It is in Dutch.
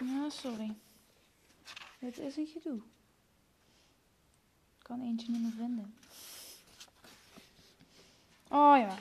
Ah, sorry. Dit is een gedoe. Ik kan eentje niet meer vinden. Oh ja,